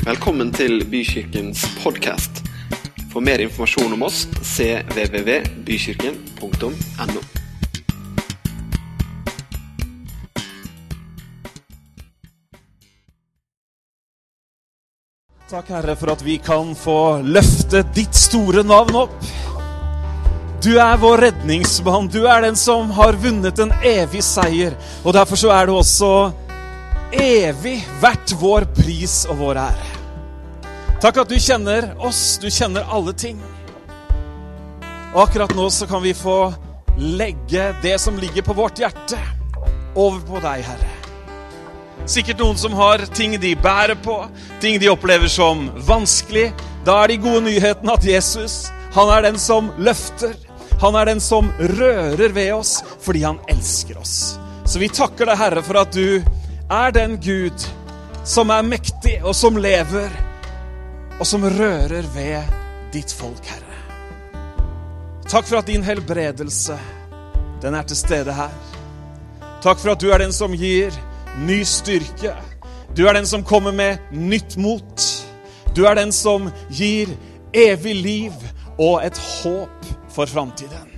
Velkommen til Bykirkens podkast. For mer informasjon om oss cvvvbykirken.no. Takk, Herre, for at vi kan få løfte ditt store navn opp. Du er vår redningsmann. Du er den som har vunnet en evig seier. Og derfor så er du også evig vært vår pris og vår ære. Takk at du kjenner oss, du kjenner alle ting. Og akkurat nå så kan vi få legge det som ligger på vårt hjerte, over på deg, Herre. Sikkert noen som har ting de bærer på, ting de opplever som vanskelig. Da er de gode nyhetene at Jesus, han er den som løfter. Han er den som rører ved oss fordi han elsker oss. Så vi takker deg, Herre, for at du er den Gud som er mektig, og som lever, og som rører ved ditt folk, Herre. Takk for at din helbredelse, den er til stede her. Takk for at du er den som gir ny styrke. Du er den som kommer med nytt mot. Du er den som gir evig liv og et håp for framtiden.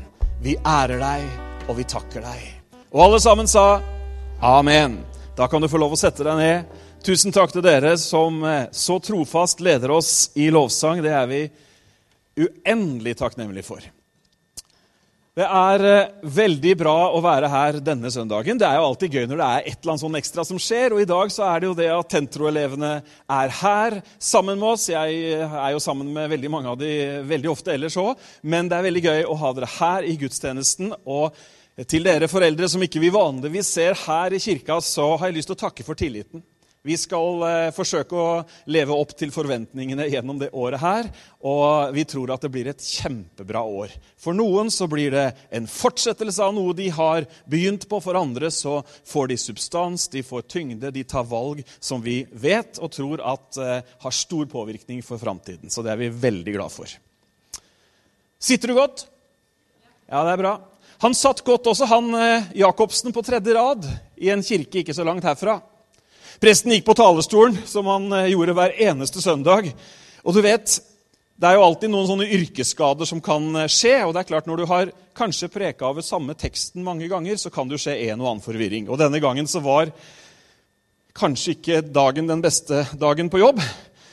Vi ærer deg, og vi takker deg. Og alle sammen sa amen. Da kan du få lov å sette deg ned. Tusen takk til dere som eh, så trofast leder oss i lovsang. Det er vi uendelig takknemlige for. Det er eh, veldig bra å være her denne søndagen. Det er jo alltid gøy når det er et eller annet sånn ekstra som skjer. Og i dag så er det jo det at Tentro-elevene er her sammen med oss. Jeg eh, er jo sammen med veldig mange av de veldig ofte ellers òg. Men det er veldig gøy å ha dere her i gudstjenesten. Og til dere foreldre som ikke vi vanligvis ser her i kirka, så har jeg lyst til å takke for tilliten. Vi skal eh, forsøke å leve opp til forventningene gjennom det året her. Og vi tror at det blir et kjempebra år. For noen så blir det en fortsettelse av noe de har begynt på. For andre så får de substans, de får tyngde, de tar valg som vi vet og tror at eh, har stor påvirkning for framtiden. Så det er vi veldig glad for. Sitter du godt? Ja, det er bra. Han satt godt også, han eh, Jacobsen, på tredje rad i en kirke ikke så langt herfra. Presten gikk på talerstolen, som han eh, gjorde hver eneste søndag. Og du vet, det er jo alltid noen sånne yrkesskader som kan eh, skje. og det er klart Når du har kanskje preka over samme teksten mange ganger, så kan det jo skje en og annen forvirring. Og denne gangen så var kanskje ikke dagen den beste dagen på jobb.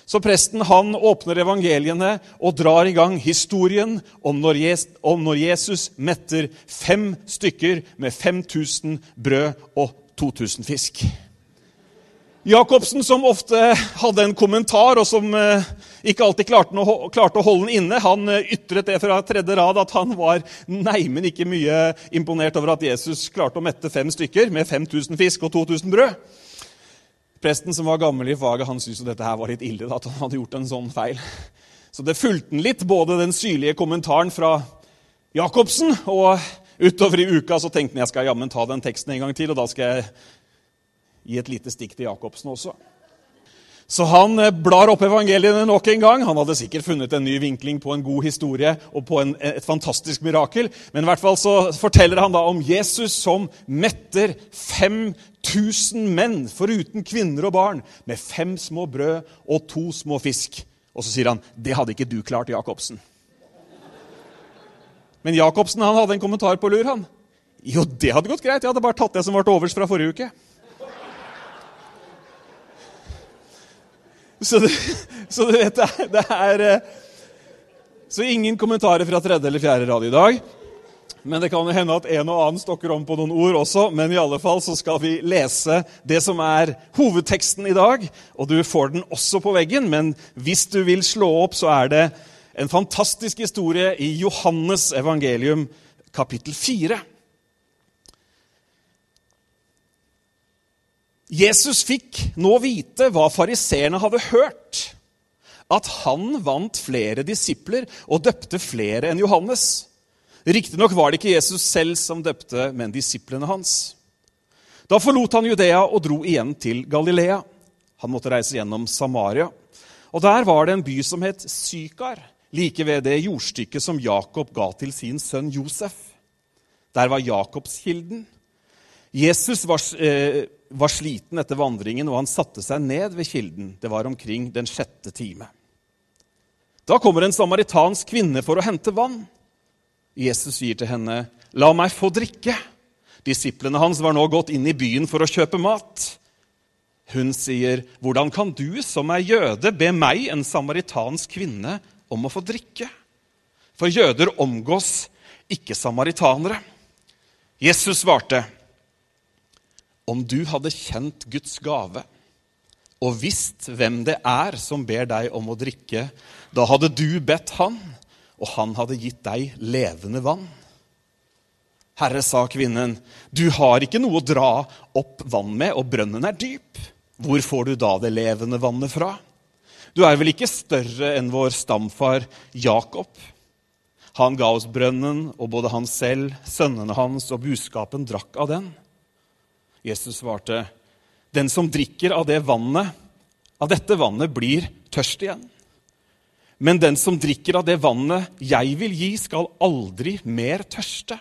Så presten han åpner evangeliene og drar i gang historien om når Jesus metter fem stykker med 5000 brød og 2000 fisk. Jacobsen, som ofte hadde en kommentar, og som eh, ikke alltid klarte å holde den inne, han eh, ytret det fra tredje rad at han var neimen ikke mye imponert over at Jesus klarte å mette fem stykker med 5000 fisk og 2000 brød. Presten som var gammel i faget, han syntes dette her var litt ille. at han hadde gjort en sånn feil. Så det fulgte han litt, både den syrlige kommentaren fra Jacobsen og utover i uka så tenkte han jeg skal jammen ta den teksten en gang til. og da skal jeg gi et lite stikk til Jacobsen også. Så han eh, blar opp evangeliene nok en gang. Han hadde sikkert funnet en ny vinkling på en god historie og på en, et fantastisk mirakel. Men i hvert fall så forteller han da om Jesus som metter 5000 menn, foruten kvinner og barn, med fem små brød og to små fisk. Og så sier han, 'Det hadde ikke du klart, Jacobsen'. Men Jacobsen han hadde en kommentar på lur. han. Jo, det hadde gått greit. Jeg hadde bare tatt det som ble overs fra forrige uke. Så du, så du vet, det, det er eh, Så ingen kommentarer fra tredje eller fjerde rad i dag. Men det kan jo hende at en og annen stokker om på noen ord også. Men i alle fall så skal vi lese det som er hovedteksten i dag. Og du får den også på veggen, men hvis du vil slå opp, så er det en fantastisk historie i Johannes evangelium kapittel 4. Jesus fikk nå vite hva fariseerne hadde hørt. At han vant flere disipler og døpte flere enn Johannes. Riktignok var det ikke Jesus selv som døpte, men disiplene hans. Da forlot han Judea og dro igjen til Galilea. Han måtte reise gjennom Samaria. Og Der var det en by som het Sykar, like ved det jordstykket som Jakob ga til sin sønn Josef. Der var Jakobskilden. Jesus var, eh, var sliten etter vandringen, og han satte seg ned ved kilden. Det var omkring den sjette time. Da kommer en samaritansk kvinne for å hente vann. Jesus sier til henne, 'La meg få drikke.' Disiplene hans var nå gått inn i byen for å kjøpe mat. Hun sier, 'Hvordan kan du som er jøde, be meg, en samaritansk kvinne, om å få drikke?' For jøder omgås ikke samaritanere. Jesus svarte, 'Om du hadde kjent Guds gave' og visst hvem det er som ber deg om å drikke, da hadde du bedt han, og han hadde gitt deg levende vann. Herre, sa kvinnen, du har ikke noe å dra opp vann med, og brønnen er dyp. Hvor får du da det levende vannet fra? Du er vel ikke større enn vår stamfar Jakob? Han ga oss brønnen, og både han selv, sønnene hans og buskapen drakk av den. Jesus svarte, den som drikker av det vannet, av dette vannet, blir tørst igjen. Men den som drikker av det vannet jeg vil gi, skal aldri mer tørste.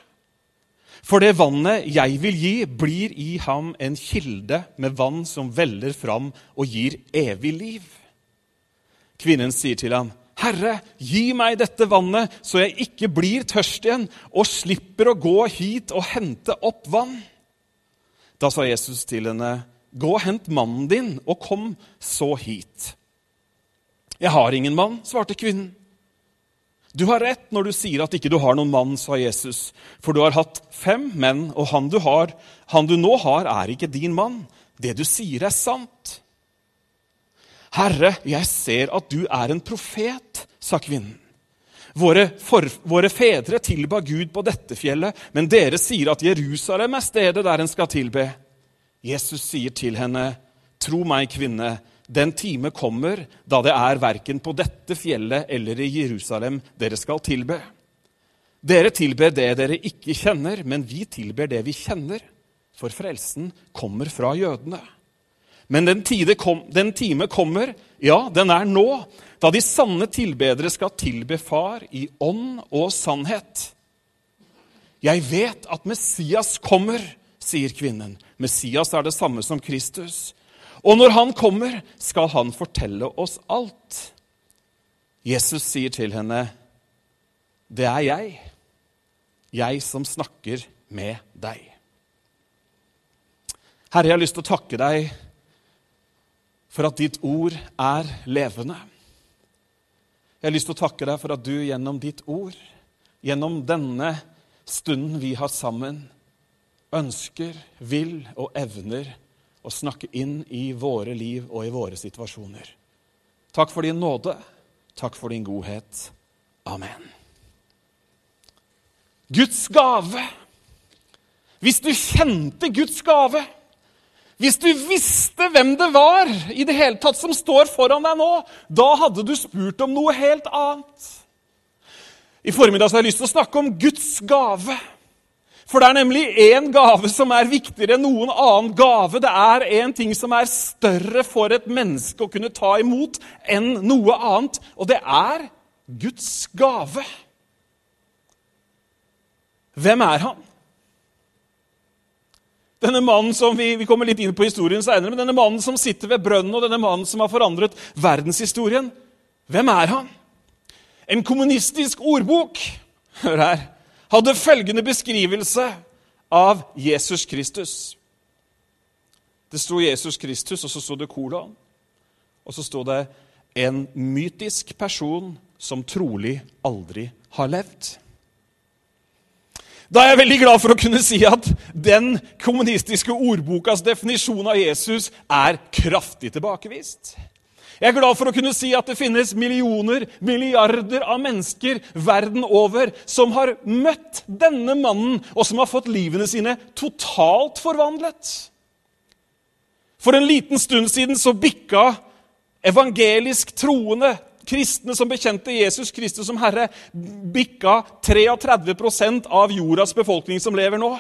For det vannet jeg vil gi, blir i ham en kilde med vann som veller fram og gir evig liv. Kvinnen sier til ham, 'Herre, gi meg dette vannet, så jeg ikke blir tørst igjen' 'og slipper å gå hit og hente opp vann.' Da sa Jesus til henne, 'Gå og hent mannen din, og kom så hit.' 'Jeg har ingen mann', svarte kvinnen. Du har rett når du sier at ikke du har noen mann, sa Jesus. For du har hatt fem menn, og han du, har, han du nå har, er ikke din mann. Det du sier, er sant. Herre, jeg ser at du er en profet, sa kvinnen. Våre, for, våre fedre tilba Gud på dette fjellet, men dere sier at Jerusalem er stedet der en skal tilbe. Jesus sier til henne, tro meg, kvinne, den time kommer da det er verken på dette fjellet eller i Jerusalem dere skal tilbe. Dere tilber det dere ikke kjenner, men vi tilber det vi kjenner, for frelsen kommer fra jødene. Men den, kom, den time kommer, ja, den er nå, da de sanne tilbedere skal tilbe Far i ånd og sannhet. Jeg vet at Messias kommer, sier kvinnen. Messias er det samme som Kristus. Og når han kommer, skal han fortelle oss alt. Jesus sier til henne, 'Det er jeg, jeg som snakker med deg.' Herre, jeg har lyst til å takke deg for at ditt ord er levende. Jeg har lyst til å takke deg for at du gjennom ditt ord, gjennom denne stunden vi har sammen, ønsker, vil og evner å snakke inn i våre liv og i våre situasjoner. Takk for din nåde. Takk for din godhet. Amen. Guds gave. Hvis du kjente Guds gave, hvis du visste hvem det var i det hele tatt som står foran deg nå, da hadde du spurt om noe helt annet. I formiddag har jeg lyst til å snakke om Guds gave. For det er nemlig én gave som er viktigere enn noen annen gave. Det er en ting som er større for et menneske å kunne ta imot enn noe annet, og det er Guds gave. Hvem er han? Denne mannen som Vi, vi kommer litt inn på historien senere, men denne mannen som sitter ved brønnen, og denne mannen som har forandret verdenshistorien, hvem er han? En kommunistisk ordbok Hør her hadde følgende beskrivelse av Jesus Kristus. Det sto Jesus Kristus, og så sto det kolon. Og så sto det 'en mytisk person som trolig aldri har levd'. Da er jeg veldig glad for å kunne si at den kommunistiske ordbokas definisjon av Jesus er kraftig tilbakevist. Jeg er glad for å kunne si at det finnes millioner, milliarder av mennesker verden over som har møtt denne mannen, og som har fått livene sine totalt forvandlet. For en liten stund siden så bikka evangelisk troende kristne som bekjente Jesus Kristus som Herre, bikka 33% av jordas befolkning som lever nå.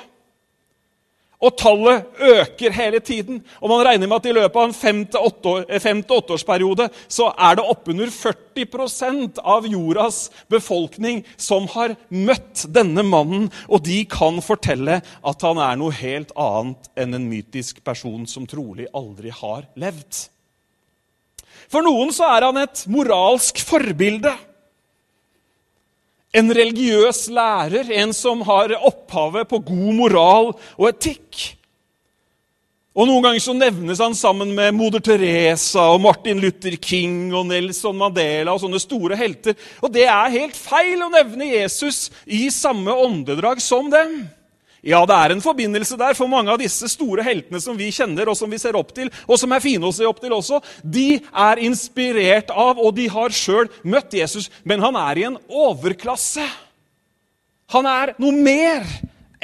Og tallet øker hele tiden. Og man regner med at i løpet av en fem til åtteårsperiode så er det oppunder 40% av jordas befolkning som har møtt denne mannen, og de kan fortelle at han er noe helt annet enn en mytisk person som trolig aldri har levd. For noen så er han et moralsk forbilde. En religiøs lærer, en som har opphavet på god moral og etikk. Og Noen ganger så nevnes han sammen med moder Teresa og Martin Luther King og Nelson Mandela og sånne store helter. Og det er helt feil å nevne Jesus i samme åndedrag som dem. Ja, det er en forbindelse der, for mange av disse store heltene som vi kjenner, og som vi ser opp til, og som er fine å se opp til også, de er inspirert av, og de har sjøl møtt Jesus. Men han er i en overklasse. Han er noe mer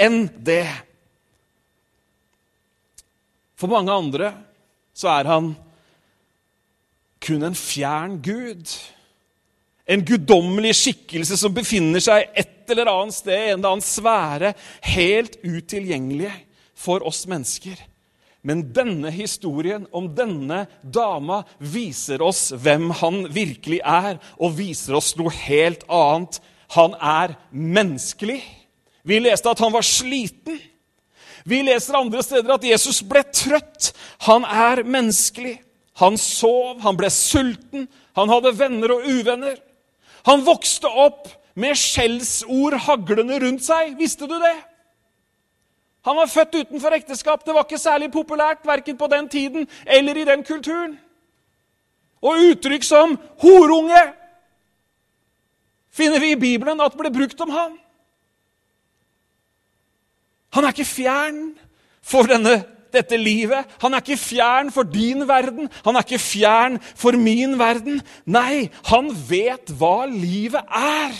enn det. For mange andre så er han kun en fjern gud. En guddommelig skikkelse som befinner seg et eller annet sted, en eller annen sfære, helt utilgjengelig for oss mennesker. Men denne historien om denne dama viser oss hvem han virkelig er, og viser oss noe helt annet. Han er menneskelig. Vi leste at han var sliten. Vi leser andre steder at Jesus ble trøtt. Han er menneskelig. Han sov, han ble sulten, han hadde venner og uvenner. Han vokste opp med skjellsord haglende rundt seg. Visste du det? Han var født utenfor ekteskap. Det var ikke særlig populært verken på den tiden eller i den kulturen. Og uttrykk som 'horunge' finner vi i Bibelen at ble brukt om han. Han er ikke fjern for denne dette livet. Han er ikke fjern for din verden, han er ikke fjern for min verden. Nei, han vet hva livet er.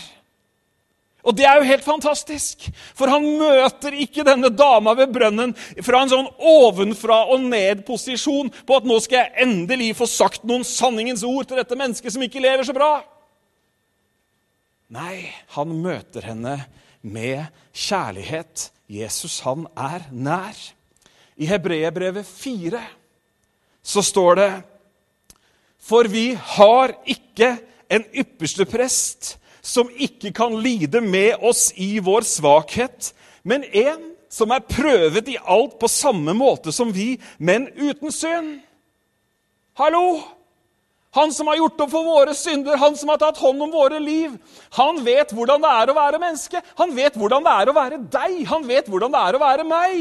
Og det er jo helt fantastisk, for han møter ikke denne dama ved brønnen fra en sånn ovenfra og ned-posisjon på at nå skal jeg endelig få sagt noen sanningens ord til dette mennesket som ikke lever så bra. Nei, han møter henne med kjærlighet. Jesus, han er nær. I Hebreerbrevet 4 så står det For vi har ikke en ypperste prest som ikke kan lide med oss i vår svakhet, men en som er prøvet i alt på samme måte som vi, men uten synd. Hallo! Han som har gjort opp for våre synder, han som har tatt hånd om våre liv. Han vet hvordan det er å være menneske. Han vet hvordan det er å være deg. Han vet hvordan det er å være meg.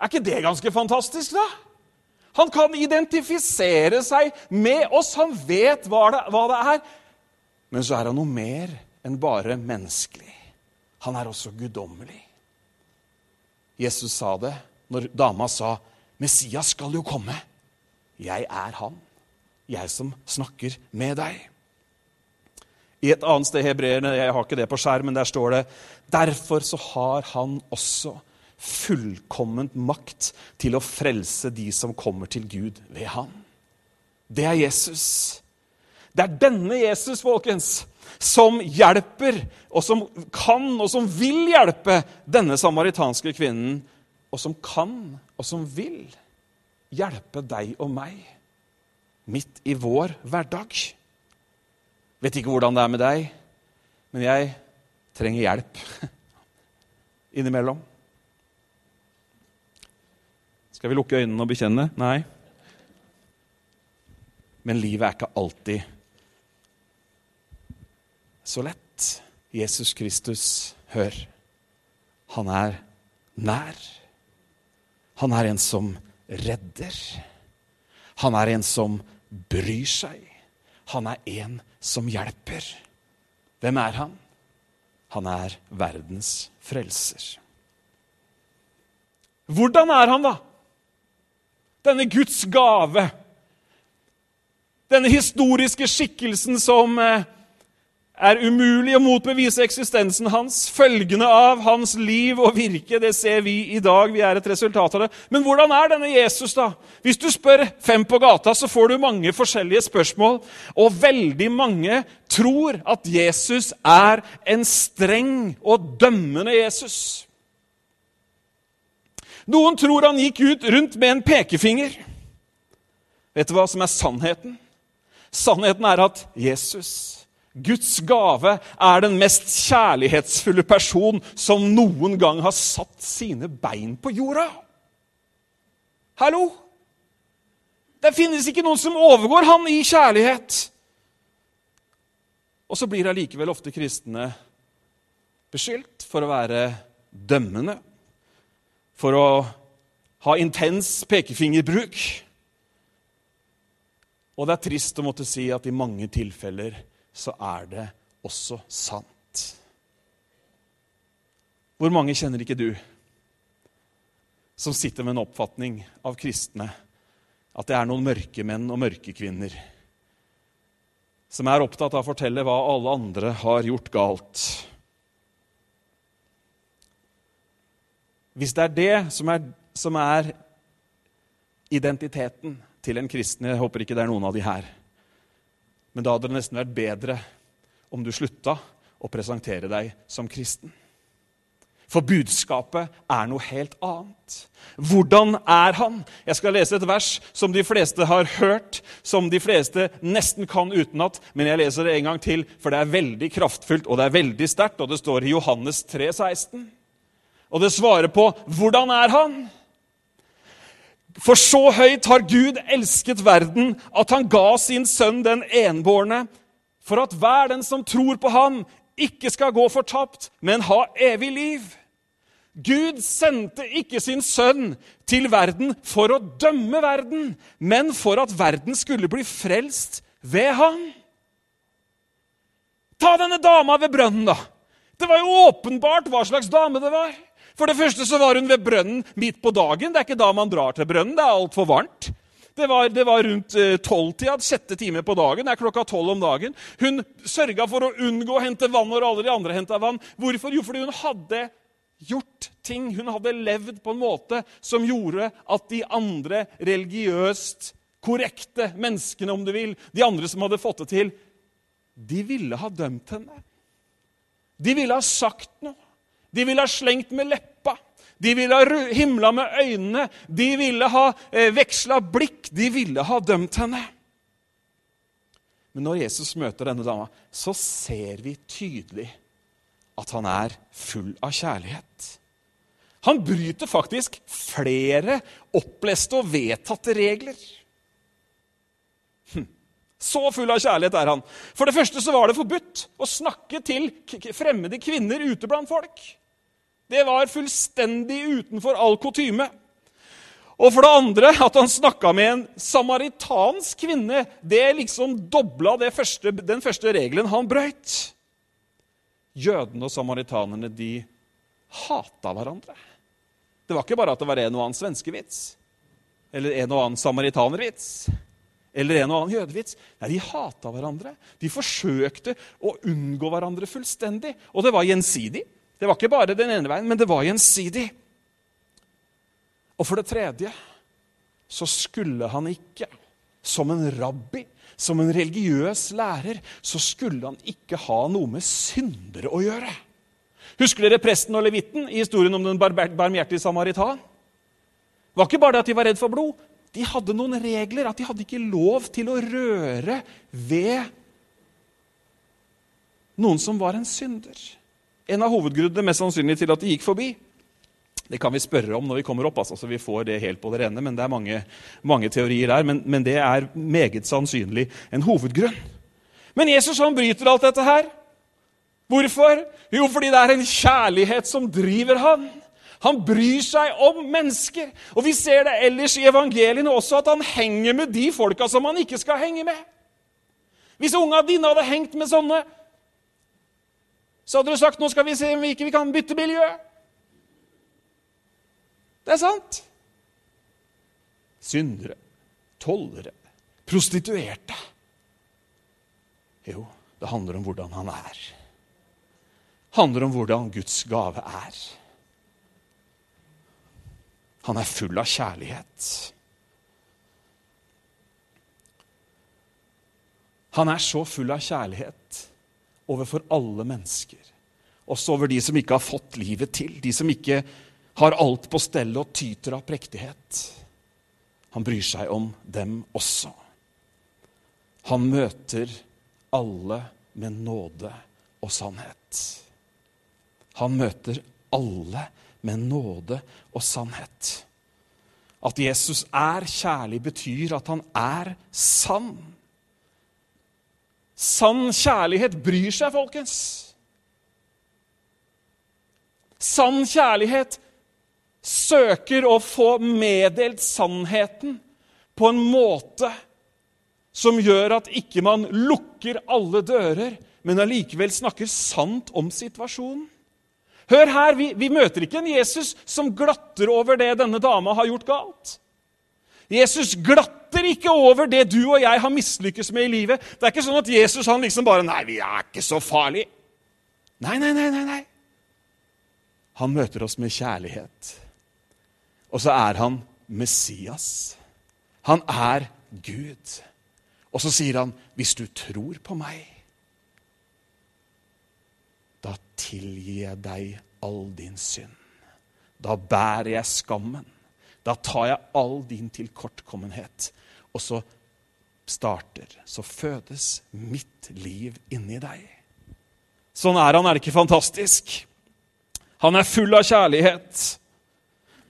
Er ikke det ganske fantastisk, da? Han kan identifisere seg med oss. Han vet hva det, hva det er. Men så er han noe mer enn bare menneskelig. Han er også guddommelig. Jesus sa det når dama sa, 'Messias skal jo komme.' Jeg er han, jeg som snakker med deg. I et annet sted i jeg har ikke det på skjermen, der står det, 'Derfor så har han også' fullkomment makt til å frelse de som kommer til Gud ved ham. Det er Jesus. Det er denne Jesus, folkens, som hjelper, og som kan og som vil hjelpe denne samaritanske kvinnen, og som kan og som vil hjelpe deg og meg midt i vår hverdag. Vet ikke hvordan det er med deg, men jeg trenger hjelp innimellom. Skal vi lukke øynene og bekjenne? Nei. Men livet er ikke alltid så lett. Jesus Kristus, hør. Han er nær. Han er en som redder. Han er en som bryr seg. Han er en som hjelper. Hvem er han? Han er verdens frelser. Hvordan er han, da? Denne Guds gave. Denne historiske skikkelsen som eh, er umulig å motbevise eksistensen hans. Følgende av hans liv og virke, det ser vi i dag. Vi er et resultat av det. Men hvordan er denne Jesus, da? Hvis du spør fem på gata, så får du mange forskjellige spørsmål. Og veldig mange tror at Jesus er en streng og dømmende Jesus. Noen tror han gikk ut rundt med en pekefinger. Vet du hva som er sannheten? Sannheten er at Jesus, Guds gave, er den mest kjærlighetsfulle person som noen gang har satt sine bein på jorda. Hallo? Det finnes ikke noen som overgår han i kjærlighet. Og så blir allikevel ofte kristne beskyldt for å være dømmende, for å ha intens pekefingerbruk. Og det er trist å måtte si at i mange tilfeller så er det også sant. Hvor mange kjenner ikke du som sitter med en oppfatning av kristne at det er noen mørke menn og mørke kvinner som er opptatt av å fortelle hva alle andre har gjort galt? Hvis det er det som er, som er identiteten til en kristen Jeg håper ikke det er noen av de her. Men da hadde det nesten vært bedre om du slutta å presentere deg som kristen. For budskapet er noe helt annet. Hvordan er han? Jeg skal lese et vers som de fleste har hørt, som de fleste nesten kan utenat, men jeg leser det en gang til, for det er veldig kraftfullt og det er veldig sterkt, og det står i Johannes 3, 16. Og det svarer på 'Hvordan er han?' For så høyt har Gud elsket verden at han ga sin sønn den enbårne, for at hver den som tror på ham, ikke skal gå fortapt, men ha evig liv. Gud sendte ikke sin sønn til verden for å dømme verden, men for at verden skulle bli frelst ved ham. Ta denne dama ved brønnen, da. Det var jo åpenbart hva slags dame det var. For det første så var hun ved brønnen midt på dagen. Det er ikke da man drar til brønnen. Det er altfor varmt. Det var, det var rundt eh, tolvtida, sjette time på dagen. Det er klokka tolv om dagen. Hun sørga for å unngå å hente vann når alle de andre henta vann. Hvorfor? Jo, fordi hun hadde gjort ting. Hun hadde levd på en måte som gjorde at de andre religiøst korrekte menneskene, om du vil, de andre som hadde fått det til, de ville ha dømt henne. De ville ha sagt noe. De ville ha slengt med leppa. De ville ha himla med øynene. De ville ha eh, veksla blikk. De ville ha dømt henne. Men når Jesus møter denne dama, så ser vi tydelig at han er full av kjærlighet. Han bryter faktisk flere oppleste og vedtatte regler. Hm. Så full av kjærlighet er han. For det første så var det forbudt å snakke til fremmede kvinner ute blant folk. Det var fullstendig utenfor all kutyme. Og for det andre, at han snakka med en samaritansk kvinne, det liksom dobla det første, den første regelen han brøyt. Jødene og samaritanerne de hata hverandre. Det var ikke bare at det var en og annen svenskevits eller en og annen samaritanervits eller en og annen jødevits. Nei, de hata hverandre. De forsøkte å unngå hverandre fullstendig. Og det var gjensidig. Det var ikke bare den ene veien, men det var gjensidig. Og for det tredje så skulle han ikke, som en rabbi, som en religiøs lærer, så skulle han ikke ha noe med syndere å gjøre. Husker dere presten og levitten i historien om den barmhjertige samaritan? Det var ikke bare det at de var redd for blod. De hadde noen regler, at de hadde ikke lov til å røre ved noen som var en synder. En av hovedgrunnene mest sannsynlig til at de gikk forbi. Det kan vi spørre om når vi kommer opp, altså, så vi får det helt på det rene. men Det er mange, mange teorier der, men, men, det er meget sannsynlig en hovedgrunn. Men Jesus han bryter alt dette her. Hvorfor? Jo, fordi det er en kjærlighet som driver han. Han bryr seg om mennesker. Og Vi ser det ellers i evangeliene også, at han henger med de folka som han ikke skal henge med. Hvis unga dine hadde hengt med sånne så hadde du sagt nå skal vi se om vi ikke kan bytte miljø. Det er sant. Syndere, tollere, prostituerte. Jo, det handler om hvordan han er. Det handler om hvordan Guds gave er. Han er full av kjærlighet. Han er så full av kjærlighet overfor alle mennesker. Også over de som ikke har fått livet til, de som ikke har alt på stell og tyter av prektighet. Han bryr seg om dem også. Han møter alle med nåde og sannhet. Han møter alle med nåde og sannhet. At Jesus er kjærlig, betyr at han er sann. Sann kjærlighet bryr seg, folkens. Sann kjærlighet søker å få meddelt sannheten på en måte som gjør at ikke man lukker alle dører, men allikevel snakker sant om situasjonen. Hør her, vi, vi, møter ikke en Jesus som glatter over det denne dama har gjort galt. Jesus glatter ikke over det du og jeg har mislykkes med i livet. Det er ikke sånn at Jesus han liksom bare Nei, vi er ikke så farlige. Nei, nei, nei, nei, nei. Han møter oss med kjærlighet. Og så er han Messias. Han er Gud. Og så sier han, 'Hvis du tror på meg' da tilgir jeg deg all din synd. Da bærer jeg skammen. Da tar jeg all din tilkortkommenhet. Og så starter, så fødes mitt liv inni deg. Sånn er han, er det ikke fantastisk? Han er full av kjærlighet.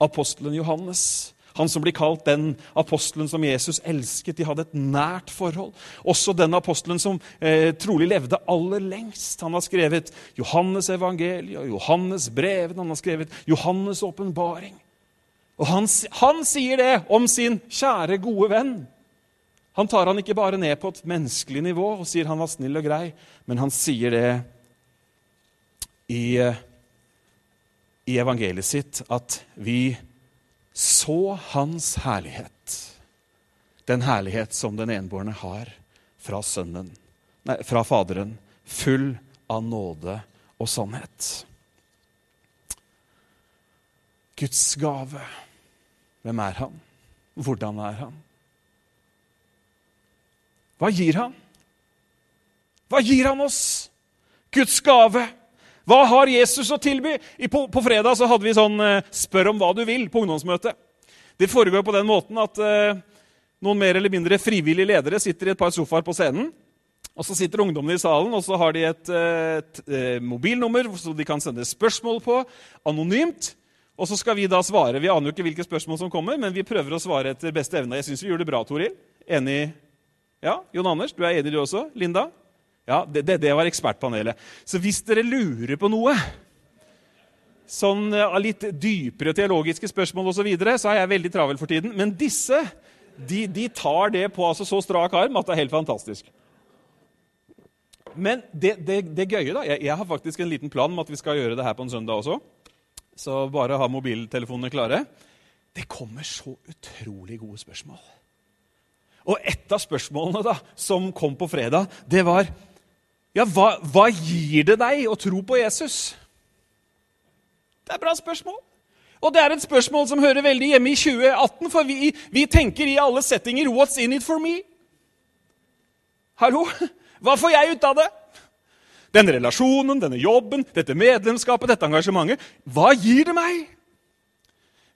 Apostelen Johannes han som blir kalt den apostelen som Jesus elsket. De hadde et nært forhold. Også den apostelen som eh, trolig levde aller lengst. Han har skrevet Johannes evangeliet og Johannes breven. Han har skrevet Johannes' åpenbaring. Og han, han sier det om sin kjære, gode venn. Han tar han ikke bare ned på et menneskelig nivå og sier han var snill og grei, men han sier det i, eh, i evangeliet sitt at vi så hans herlighet, den herlighet som den enbårne har fra, sønnen, nei, fra Faderen, full av nåde og sannhet. Guds gave. Hvem er han? Hvordan er han? Hva gir han? Hva gir han oss? Guds gave. Hva har Jesus å tilby? På, fredag så hadde vi sånn eh, 'spør om hva du vil' på ungdomsmøtet. Det foregår på den måten at eh, noen mer eller mindre frivillige ledere sitter i et par sofaer på scenen. Og Så sitter ungdommene i salen og så har de et, eh, et, et, et mobilnummer som de kan sende spørsmål på, anonymt. Og så skal vi da svare. Vi aner jo ikke hvilke spørsmål som kommer, men vi prøver å svare etter beste evne. Jeg syns vi gjorde det bra, Toril. Enig? Ja, Jon Anders, du er enig du også? Linda? Ja, det, det, det, var ekspertpanelet. Så hvis dere lurer på noe, sånn litt dypere teologiske spørsmål osv., så, videre, så er jeg veldig travel for tiden. Men disse de, de tar det på altså så strak arm at det er helt fantastisk. Men det, det, det gøye, da jeg, jeg, har faktisk en liten plan om at vi skal gjøre det her på en søndag også. Så bare ha mobiltelefonene klare. Det kommer så utrolig gode spørsmål. Og et av spørsmålene da, som kom på fredag, det var ja, hva, hva gir det deg å tro på Jesus? Det er et bra spørsmål. Og det er et spørsmål som hører veldig hjemme i 2018, for vi, vi tenker i alle settinger 'What's in it for me?' Hallo? Hva får jeg ut av det? Denne relasjonen, denne jobben, dette medlemskapet, dette engasjementet. Hva gir det meg?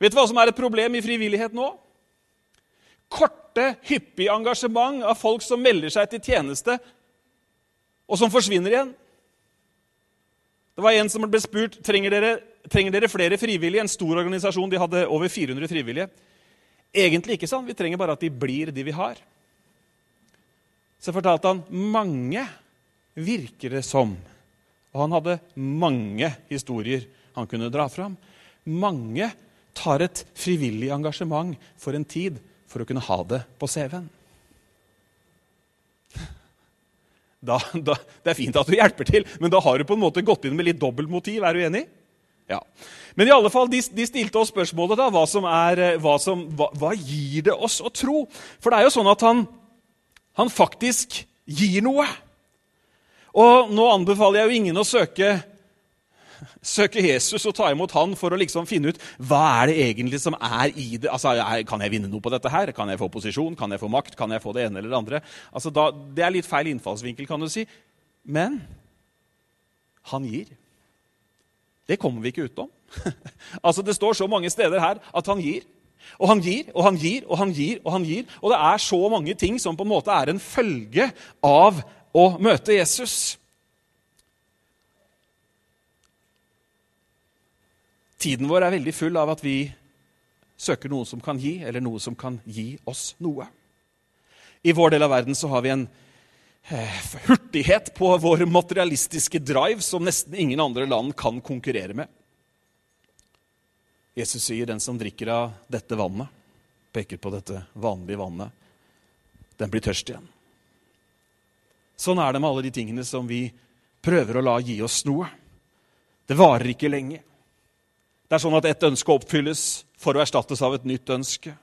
Vet du hva som er et problem i frivillighet nå? Korte, hyppige engasjement av folk som melder seg til tjeneste og som forsvinner igjen. Det var en som ble spurt trenger dere trenger dere flere frivillige. En stor organisasjon de hadde over 400 frivillige. Egentlig ikke sånn. Vi trenger bare at de blir de vi har. Så fortalte han mange virker det som. Og han hadde mange historier han kunne dra fram. Mange tar et frivillig engasjement for en tid for å kunne ha det på CV-en. Da, da, det er fint at du hjelper til, men da har du på en måte gått inn med litt dobbeltmotiv. Er du enig? Ja. Men i alle fall, de, de stilte oss spørsmålet da, hva, er, eh, hva, som, hva, hva, gir det oss å tro? For det er jo sånn at han, han faktisk gir noe. Og nå anbefaler jeg jo ingen å søke søke Jesus og ta imot han for å liksom finne ut hva er det egentlig som er i det. Altså, Kan jeg vinne noe på dette? her? Kan jeg få posisjon? Kan jeg få makt? Kan jeg få det ene eller det andre? Altså, da, det er litt feil innfallsvinkel, kan du si. Men han gir. Det kommer vi ikke utenom. altså, Det står så mange steder her at han gir. Og han gir og han gir og han gir. Og han gir. Og det er så mange ting som på en måte er en følge av å møte Jesus. Tiden vår er veldig full av at vi søker noe som kan gi, eller noe som kan gi oss noe. I vår del av verden så har vi en eh, hurtighet på vår materialistiske drive som nesten ingen andre land kan konkurrere med. Jesus sier, 'Den som drikker av dette vannet', peker på dette vanlige vannet, den blir tørst igjen. Sånn er det med alle de tingene som vi prøver å la gi oss noe. Det varer ikke lenge. Det er sånn at ett ønske oppfylles for å erstattes av et nytt ønske.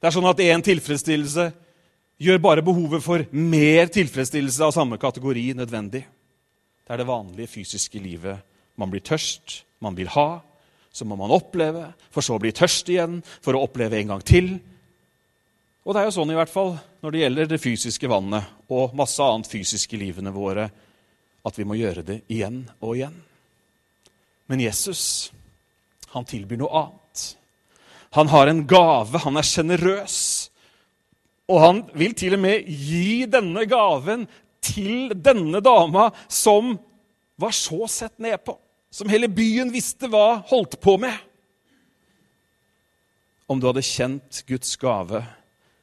Det er sånn at én tilfredsstillelse gjør bare behovet for mer tilfredsstillelse av samme kategori nødvendig. Det er det vanlige fysiske livet. Man blir tørst, man vil ha, så må man oppleve, for så å bli tørst igjen, for å oppleve en gang til. Og det er jo sånn i hvert fall når det gjelder det fysiske vannet og masse annet fysisk i livene våre, at vi må gjøre det igjen og igjen. Men Jesus, han tilbyr noe annet. Han har en gave, han er sjenerøs. Og han vil til og med gi denne gaven til denne dama som var så sett ned på som hele byen visste hva holdt på med. Om du hadde kjent Guds gave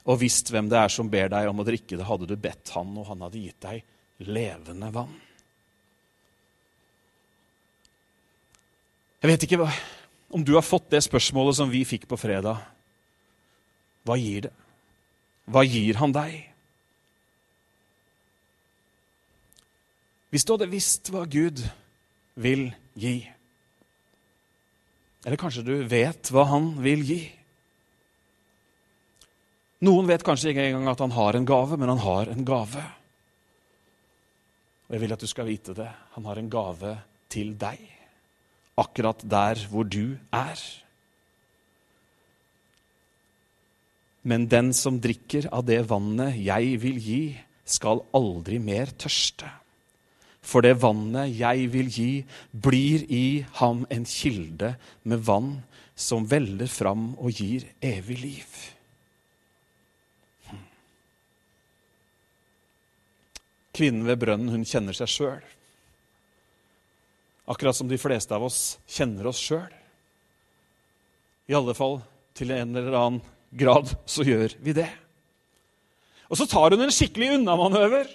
og visst hvem det er som ber deg om å drikke det, hadde du bedt han, og han hadde gitt deg levende vann. Jeg vet ikke hva, om du har fått det spørsmålet som vi fikk på fredag. Hva gir det? Hva gir han deg? Hvis du hadde visst hva Gud vil gi. Eller kanskje du vet hva han vil gi. Noen vet kanskje ikke engang at han har en gave, men han har en gave. Og jeg vil at du skal vite det. Han har en gave til deg. Akkurat der hvor du er. Men den som drikker av det vannet jeg vil gi, skal aldri mer tørste. For det vannet jeg vil gi, blir i ham en kilde med vann som veller fram og gir evig liv. Kvinnen ved brønnen, hun kjenner seg sjøl. Akkurat som de fleste av oss kjenner oss sjøl. I alle fall til en eller annen grad så gjør vi det. Og så tar hun en skikkelig unnamanøver.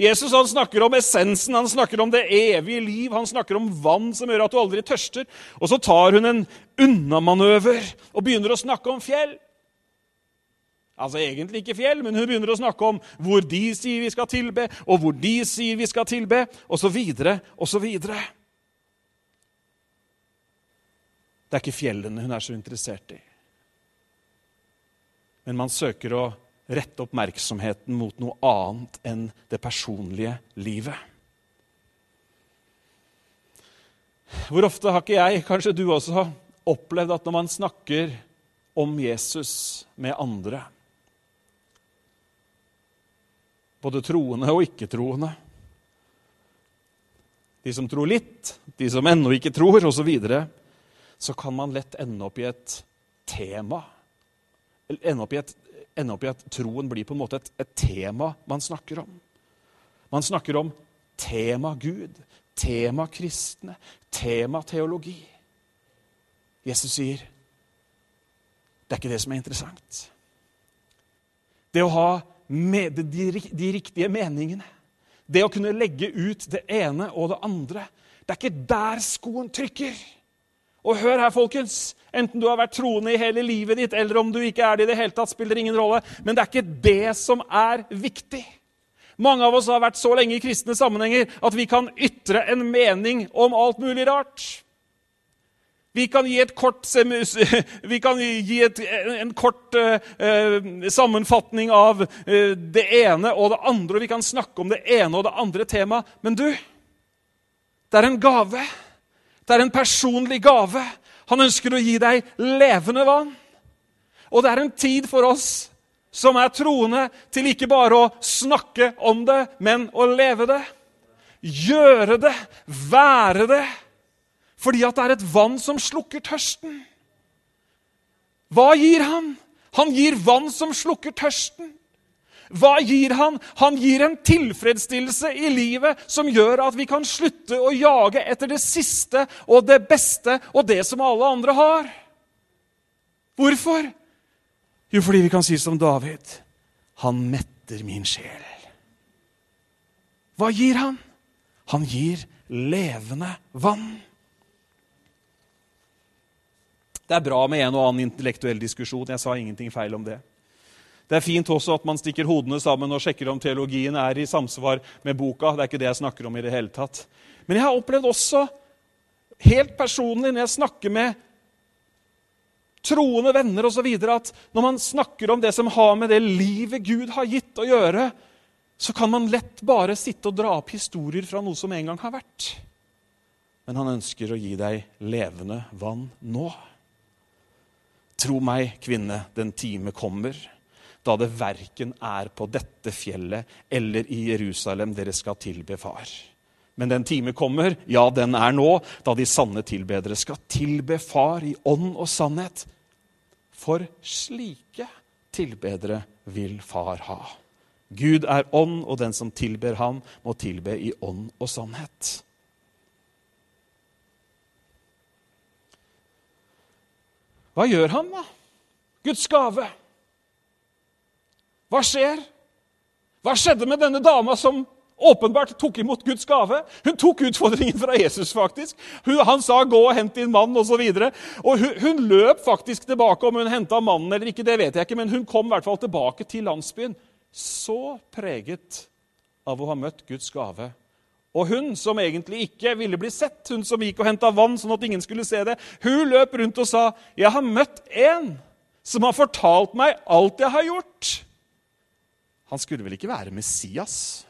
Jesus han snakker om essensen, han snakker om det evige liv, han snakker om vann som gjør at du aldri tørster. Og så tar hun en unnamanøver og begynner å snakke om fjell. Altså egentlig ikke fjell, men hun begynner å snakke om hvor de sier vi skal tilbe, og hvor de sier vi skal tilbe, osv., osv. Det er ikke fjellene hun er så interessert i. Men man søker å rette oppmerksomheten mot noe annet enn det personlige livet. Hvor ofte har ikke jeg, kanskje du også, opplevd at når man snakker om Jesus med andre, både troende og ikke-troende De som tror litt, de som ennå ikke tror, osv. Så, videre, så kan man lett ende opp i et tema. Ende opp i et ende opp i at troen blir på en måte et, et tema man snakker om. Man snakker om tema Gud, tema kristne, tema teologi. Jesus sier det er ikke det som er interessant. Det å ha med, de, de riktige meningene, det å kunne legge ut det ene og det andre, det er ikke der skoen trykker. Og hør her, folkens. Enten du har vært troende i hele livet ditt, eller om du ikke er det i det hele tatt, spiller ingen rolle. Men det er ikke det som er viktig. Mange av oss har vært så lenge i kristne sammenhenger at vi kan ytre en mening om alt mulig rart. Vi kan gi, kort, kan gi et, en kort uh, sammenfatning av uh, det ene og det andre, og vi kan snakke om det ene og det andre temaet. Men du, det er en gave det er en personlig gave. Han ønsker å gi deg levende vann. Og det er en tid for oss som er troende, til ikke bare å snakke om det, men å leve det. Gjøre det, være det. Fordi at det er et vann som slukker tørsten. Hva gir han? Han gir vann som slukker tørsten. Hva gir han? Han gir en tilfredsstillelse i livet som gjør at vi kan slutte å jage etter det siste og det beste og det som alle andre har. Hvorfor? Jo, fordi vi kan si som David Han metter min sjel. Hva gir han? Han gir levende vann. Det er bra med en og annen intellektuell diskusjon. Jeg sa ingenting feil om det. Det er fint også at man stikker hodene sammen og sjekker om teologien er i samsvar med boka. Det er ikke det jeg snakker om i det hele tatt. Men jeg har opplevd også, helt personlig, når jeg snakker med troende venner osv., at når man snakker om det som har med det livet Gud har gitt å gjøre, så kan man lett bare sitte og dra opp historier fra noe som en gang har vært. Men han ønsker å gi deg levende vann nå. Tro meg, kvinne, den time kommer da det verken er på dette fjellet eller i Jerusalem dere skal tilbe Far. Men den time kommer, ja, den er nå, da de sanne tilbedere skal tilbe Far i ånd og sannhet. For slike tilbedere vil Far ha. Gud er ånd, og den som tilber ham, må tilbe i ånd og sannhet. Hva gjør han, da? Guds gave. Hva skjer? Hva skjedde med denne dama som åpenbart tok imot Guds gave? Hun tok utfordringen fra Jesus, faktisk. Hun, han sa 'gå og hent din mann', osv. Og, og hun, hun løp faktisk tilbake. Om hun henta mannen eller ikke, det vet jeg ikke, men hun kom i hvert fall tilbake til landsbyen. Så preget av å ha møtt Guds gave. Og hun som egentlig ikke ville bli sett, hun som gikk og henta vann sånn at ingen skulle se det, hun løp rundt og sa, 'Jeg har møtt en som har fortalt meg alt jeg har gjort.' Han skulle vel ikke være Messias?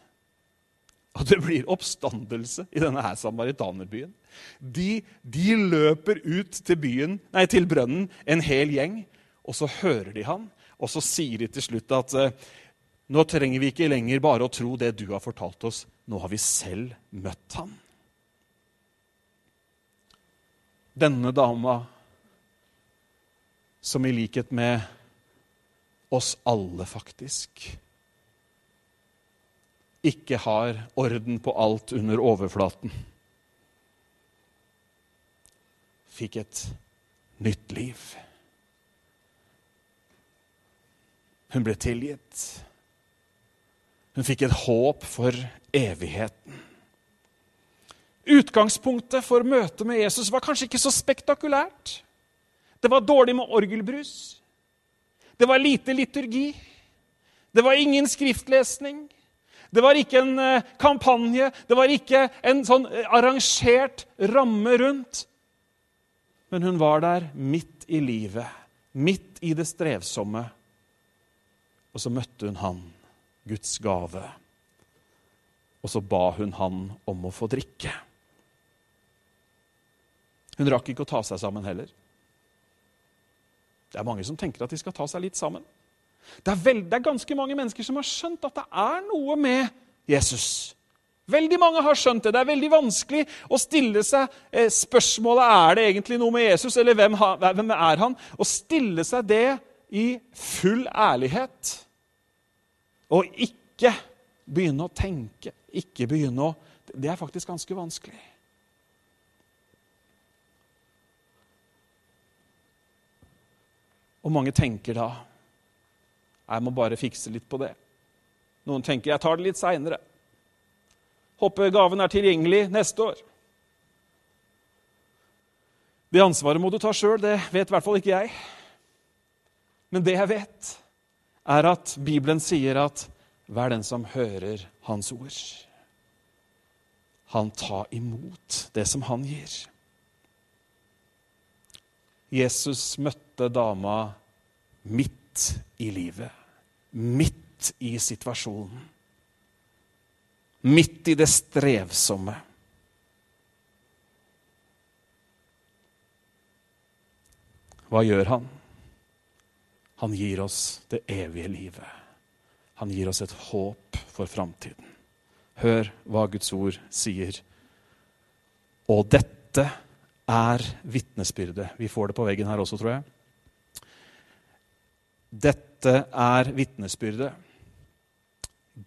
Og det blir oppstandelse i denne her samaritanerbyen. De, de løper ut til, byen, nei, til brønnen, en hel gjeng, og så hører de han. Og så sier de til slutt at nå trenger vi ikke lenger bare å tro det du har fortalt oss. Nå har vi selv møtt han. Denne dama, som i likhet med oss alle, faktisk ikke har orden på alt under overflaten. Fikk et nytt liv. Hun ble tilgitt. Hun fikk et håp for evigheten. Utgangspunktet for møtet med Jesus var kanskje ikke så spektakulært. Det var dårlig med orgelbrus. Det var lite liturgi. Det var ingen skriftlesning. Det var ikke en eh, kampanje, det var ikke en sånn eh, arrangert ramme rundt. Men hun var der midt i livet, midt i det strevsomme. Og så møtte hun han, Guds gave. Og så ba hun han om å få drikke. Hun rakk ikke å ta seg sammen heller. Det er mange som tenker at de skal ta seg litt sammen. Det er, veld, det er ganske mange mennesker som har skjønt at det er noe med Jesus. Veldig mange har skjønt det. Det er veldig vanskelig å stille seg eh, spørsmålet er det egentlig noe med Jesus, eller hvem, hvem er han? Å stille seg det i full ærlighet. Og ikke begynne å tenke, ikke begynne å Det er faktisk ganske vanskelig. Og mange tenker da jeg må bare fikse litt på det. Noen tenker jeg tar det litt seinere. Håper gaven er tilgjengelig neste år. Det ansvaret må du ta sjøl, det vet i hvert fall ikke jeg. Men det jeg vet, er at Bibelen sier at hver den som hører Hans ord, han tar imot det som han gir. Jesus møtte dama midt i livet midt i situasjonen. Midt i det strevsomme. Hva gjør han? Han gir oss det evige livet. Han gir oss et håp for framtiden. Hør hva Guds ord sier. Og dette er vitnesbyrdet. Vi får det på veggen her også, tror jeg. Dette er vitnesbyrdet.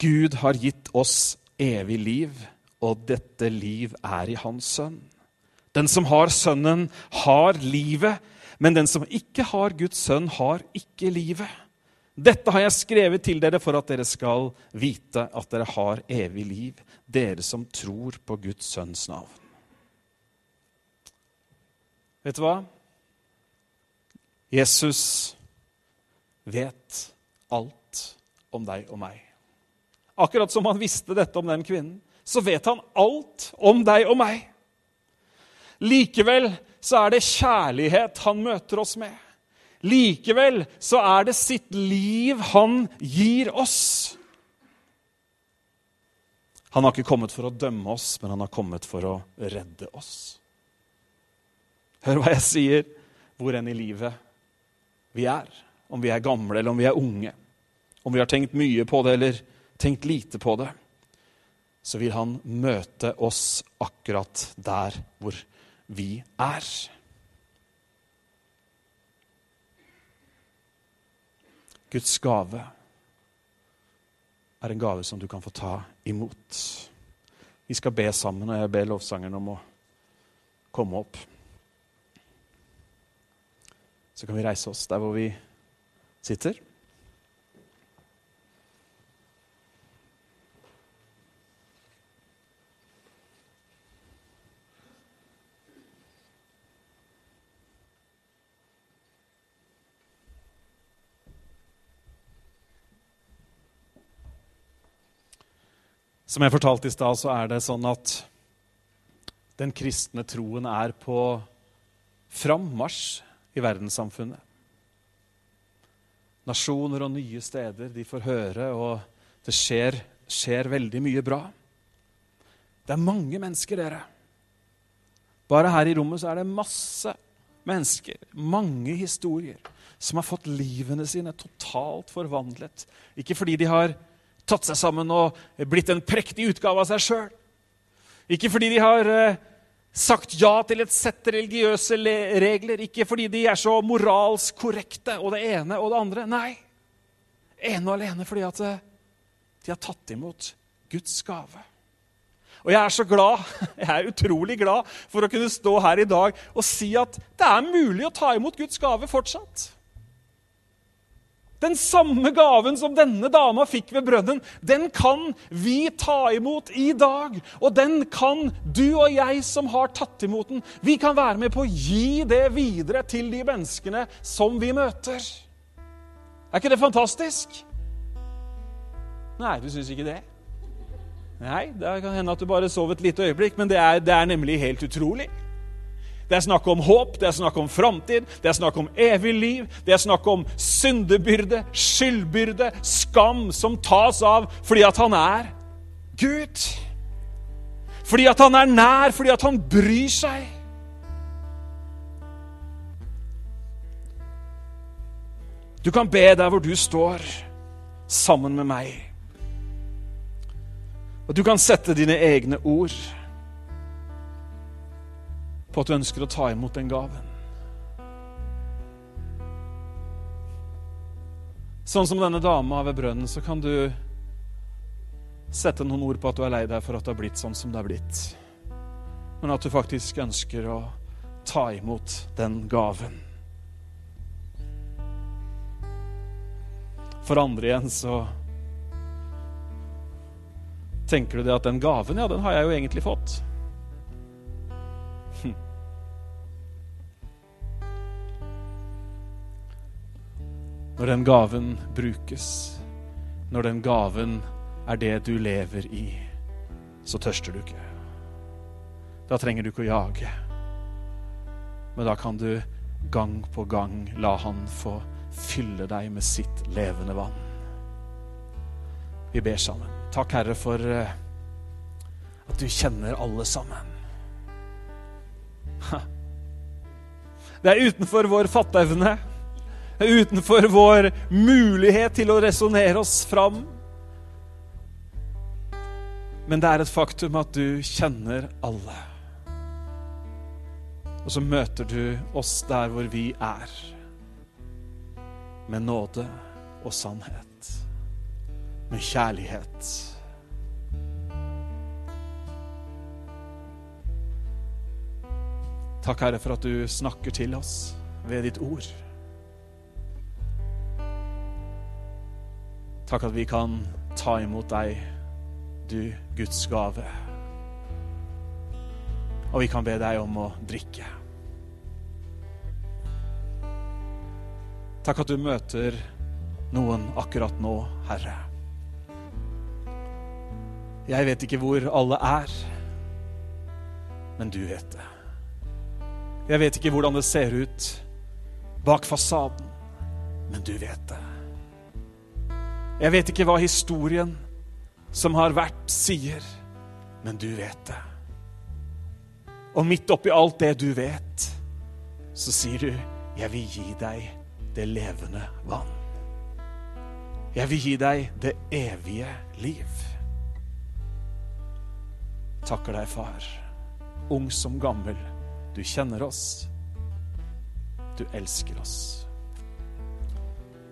Gud har gitt oss evig liv, og dette liv er i Hans sønn. Den som har Sønnen, har livet, men den som ikke har Guds sønn, har ikke livet. Dette har jeg skrevet til dere for at dere skal vite at dere har evig liv, dere som tror på Guds sønns navn. Vet du hva? Jesus vet alt om deg og meg. Akkurat som han visste dette om den kvinnen, så vet han alt om deg og meg. Likevel så er det kjærlighet han møter oss med. Likevel så er det sitt liv han gir oss. Han har ikke kommet for å dømme oss, men han har kommet for å redde oss. Hør hva jeg sier, hvor enn i livet vi er. Om vi er gamle eller om vi er unge. Om vi har tenkt mye på det eller tenkt lite på det. Så vil han møte oss akkurat der hvor vi er. Guds gave er en gave som du kan få ta imot. Vi skal be sammen, og jeg ber lovsangeren om å komme opp. Så kan vi reise oss der hvor vi sitter. Som jeg fortalte i stad, så er det sånn at den kristne troen er på frammarsj i verdenssamfunnet. Nasjoner og nye steder, de får høre, og det skjer, skjer veldig mye bra. Det er mange mennesker, dere. Bare her i rommet så er det masse mennesker, mange historier, som har fått livene sine totalt forvandlet. Ikke fordi de har tatt seg sammen og blitt en prektig utgave av seg sjøl. Ikke fordi de har eh, sagt ja til et sett religiøse regler, ikke fordi de er så moralsk korrekte og det ene og det andre. Nei, ene og alene fordi at eh, de har tatt imot Guds gave. Og jeg er så glad, jeg er utrolig glad for å kunne stå her i dag og si at det er mulig å ta imot Guds gave fortsatt. Den samme gaven som denne dama fikk ved brønnen, den kan vi ta imot i dag. Og den kan du og jeg som har tatt imot den, vi kan være med på å gi det videre til de menneskene som vi møter. Er ikke det fantastisk? Nei, du syns ikke det? Nei, det kan hende at du bare sov et lite øyeblikk, men det er, det er nemlig helt utrolig. Det er snakk om håp, det er snakk om framtid, det er snakk om evig liv. Det er snakk om syndebyrde, skyldbyrde, skam som tas av fordi at han er Gud. Fordi at han er nær, fordi at han bryr seg. Du kan be der hvor du står, sammen med meg. Og du kan sette dine egne ord på at du ønsker å ta imot den gaven. Sånn som denne dama ved brønnen, så kan du sette noen ord på at du er lei deg for at det har blitt sånn som det har blitt. Men at du faktisk ønsker å ta imot den gaven. For andre igjen så tenker du det at den gaven, ja, den har jeg jo egentlig fått. Når den gaven brukes, når den gaven er det du lever i, så tørster du ikke. Da trenger du ikke å jage. Men da kan du gang på gang la Han få fylle deg med sitt levende vann. Vi ber sammen. Takk, Herre, for eh, at du kjenner alle sammen. Det er utenfor vår fatteevne utenfor vår mulighet til å resonnere oss fram. Men det er et faktum at du kjenner alle. Og så møter du oss der hvor vi er, med nåde og sannhet, med kjærlighet. Takk, Herre, for at du snakker til oss ved ditt ord. Takk at vi kan ta imot deg, du Guds gave. Og vi kan be deg om å drikke. Takk at du møter noen akkurat nå, Herre. Jeg vet ikke hvor alle er, men du vet det. Jeg vet ikke hvordan det ser ut bak fasaden, men du vet det. Jeg vet ikke hva historien som har vært, sier, men du vet det. Og midt oppi alt det du vet, så sier du, 'Jeg vil gi deg det levende vann'. Jeg vil gi deg det evige liv. Takker deg, far, ung som gammel. Du kjenner oss. Du elsker oss.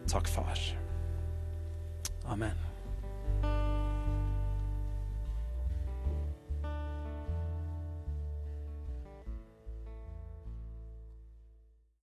Takk, far. Amen.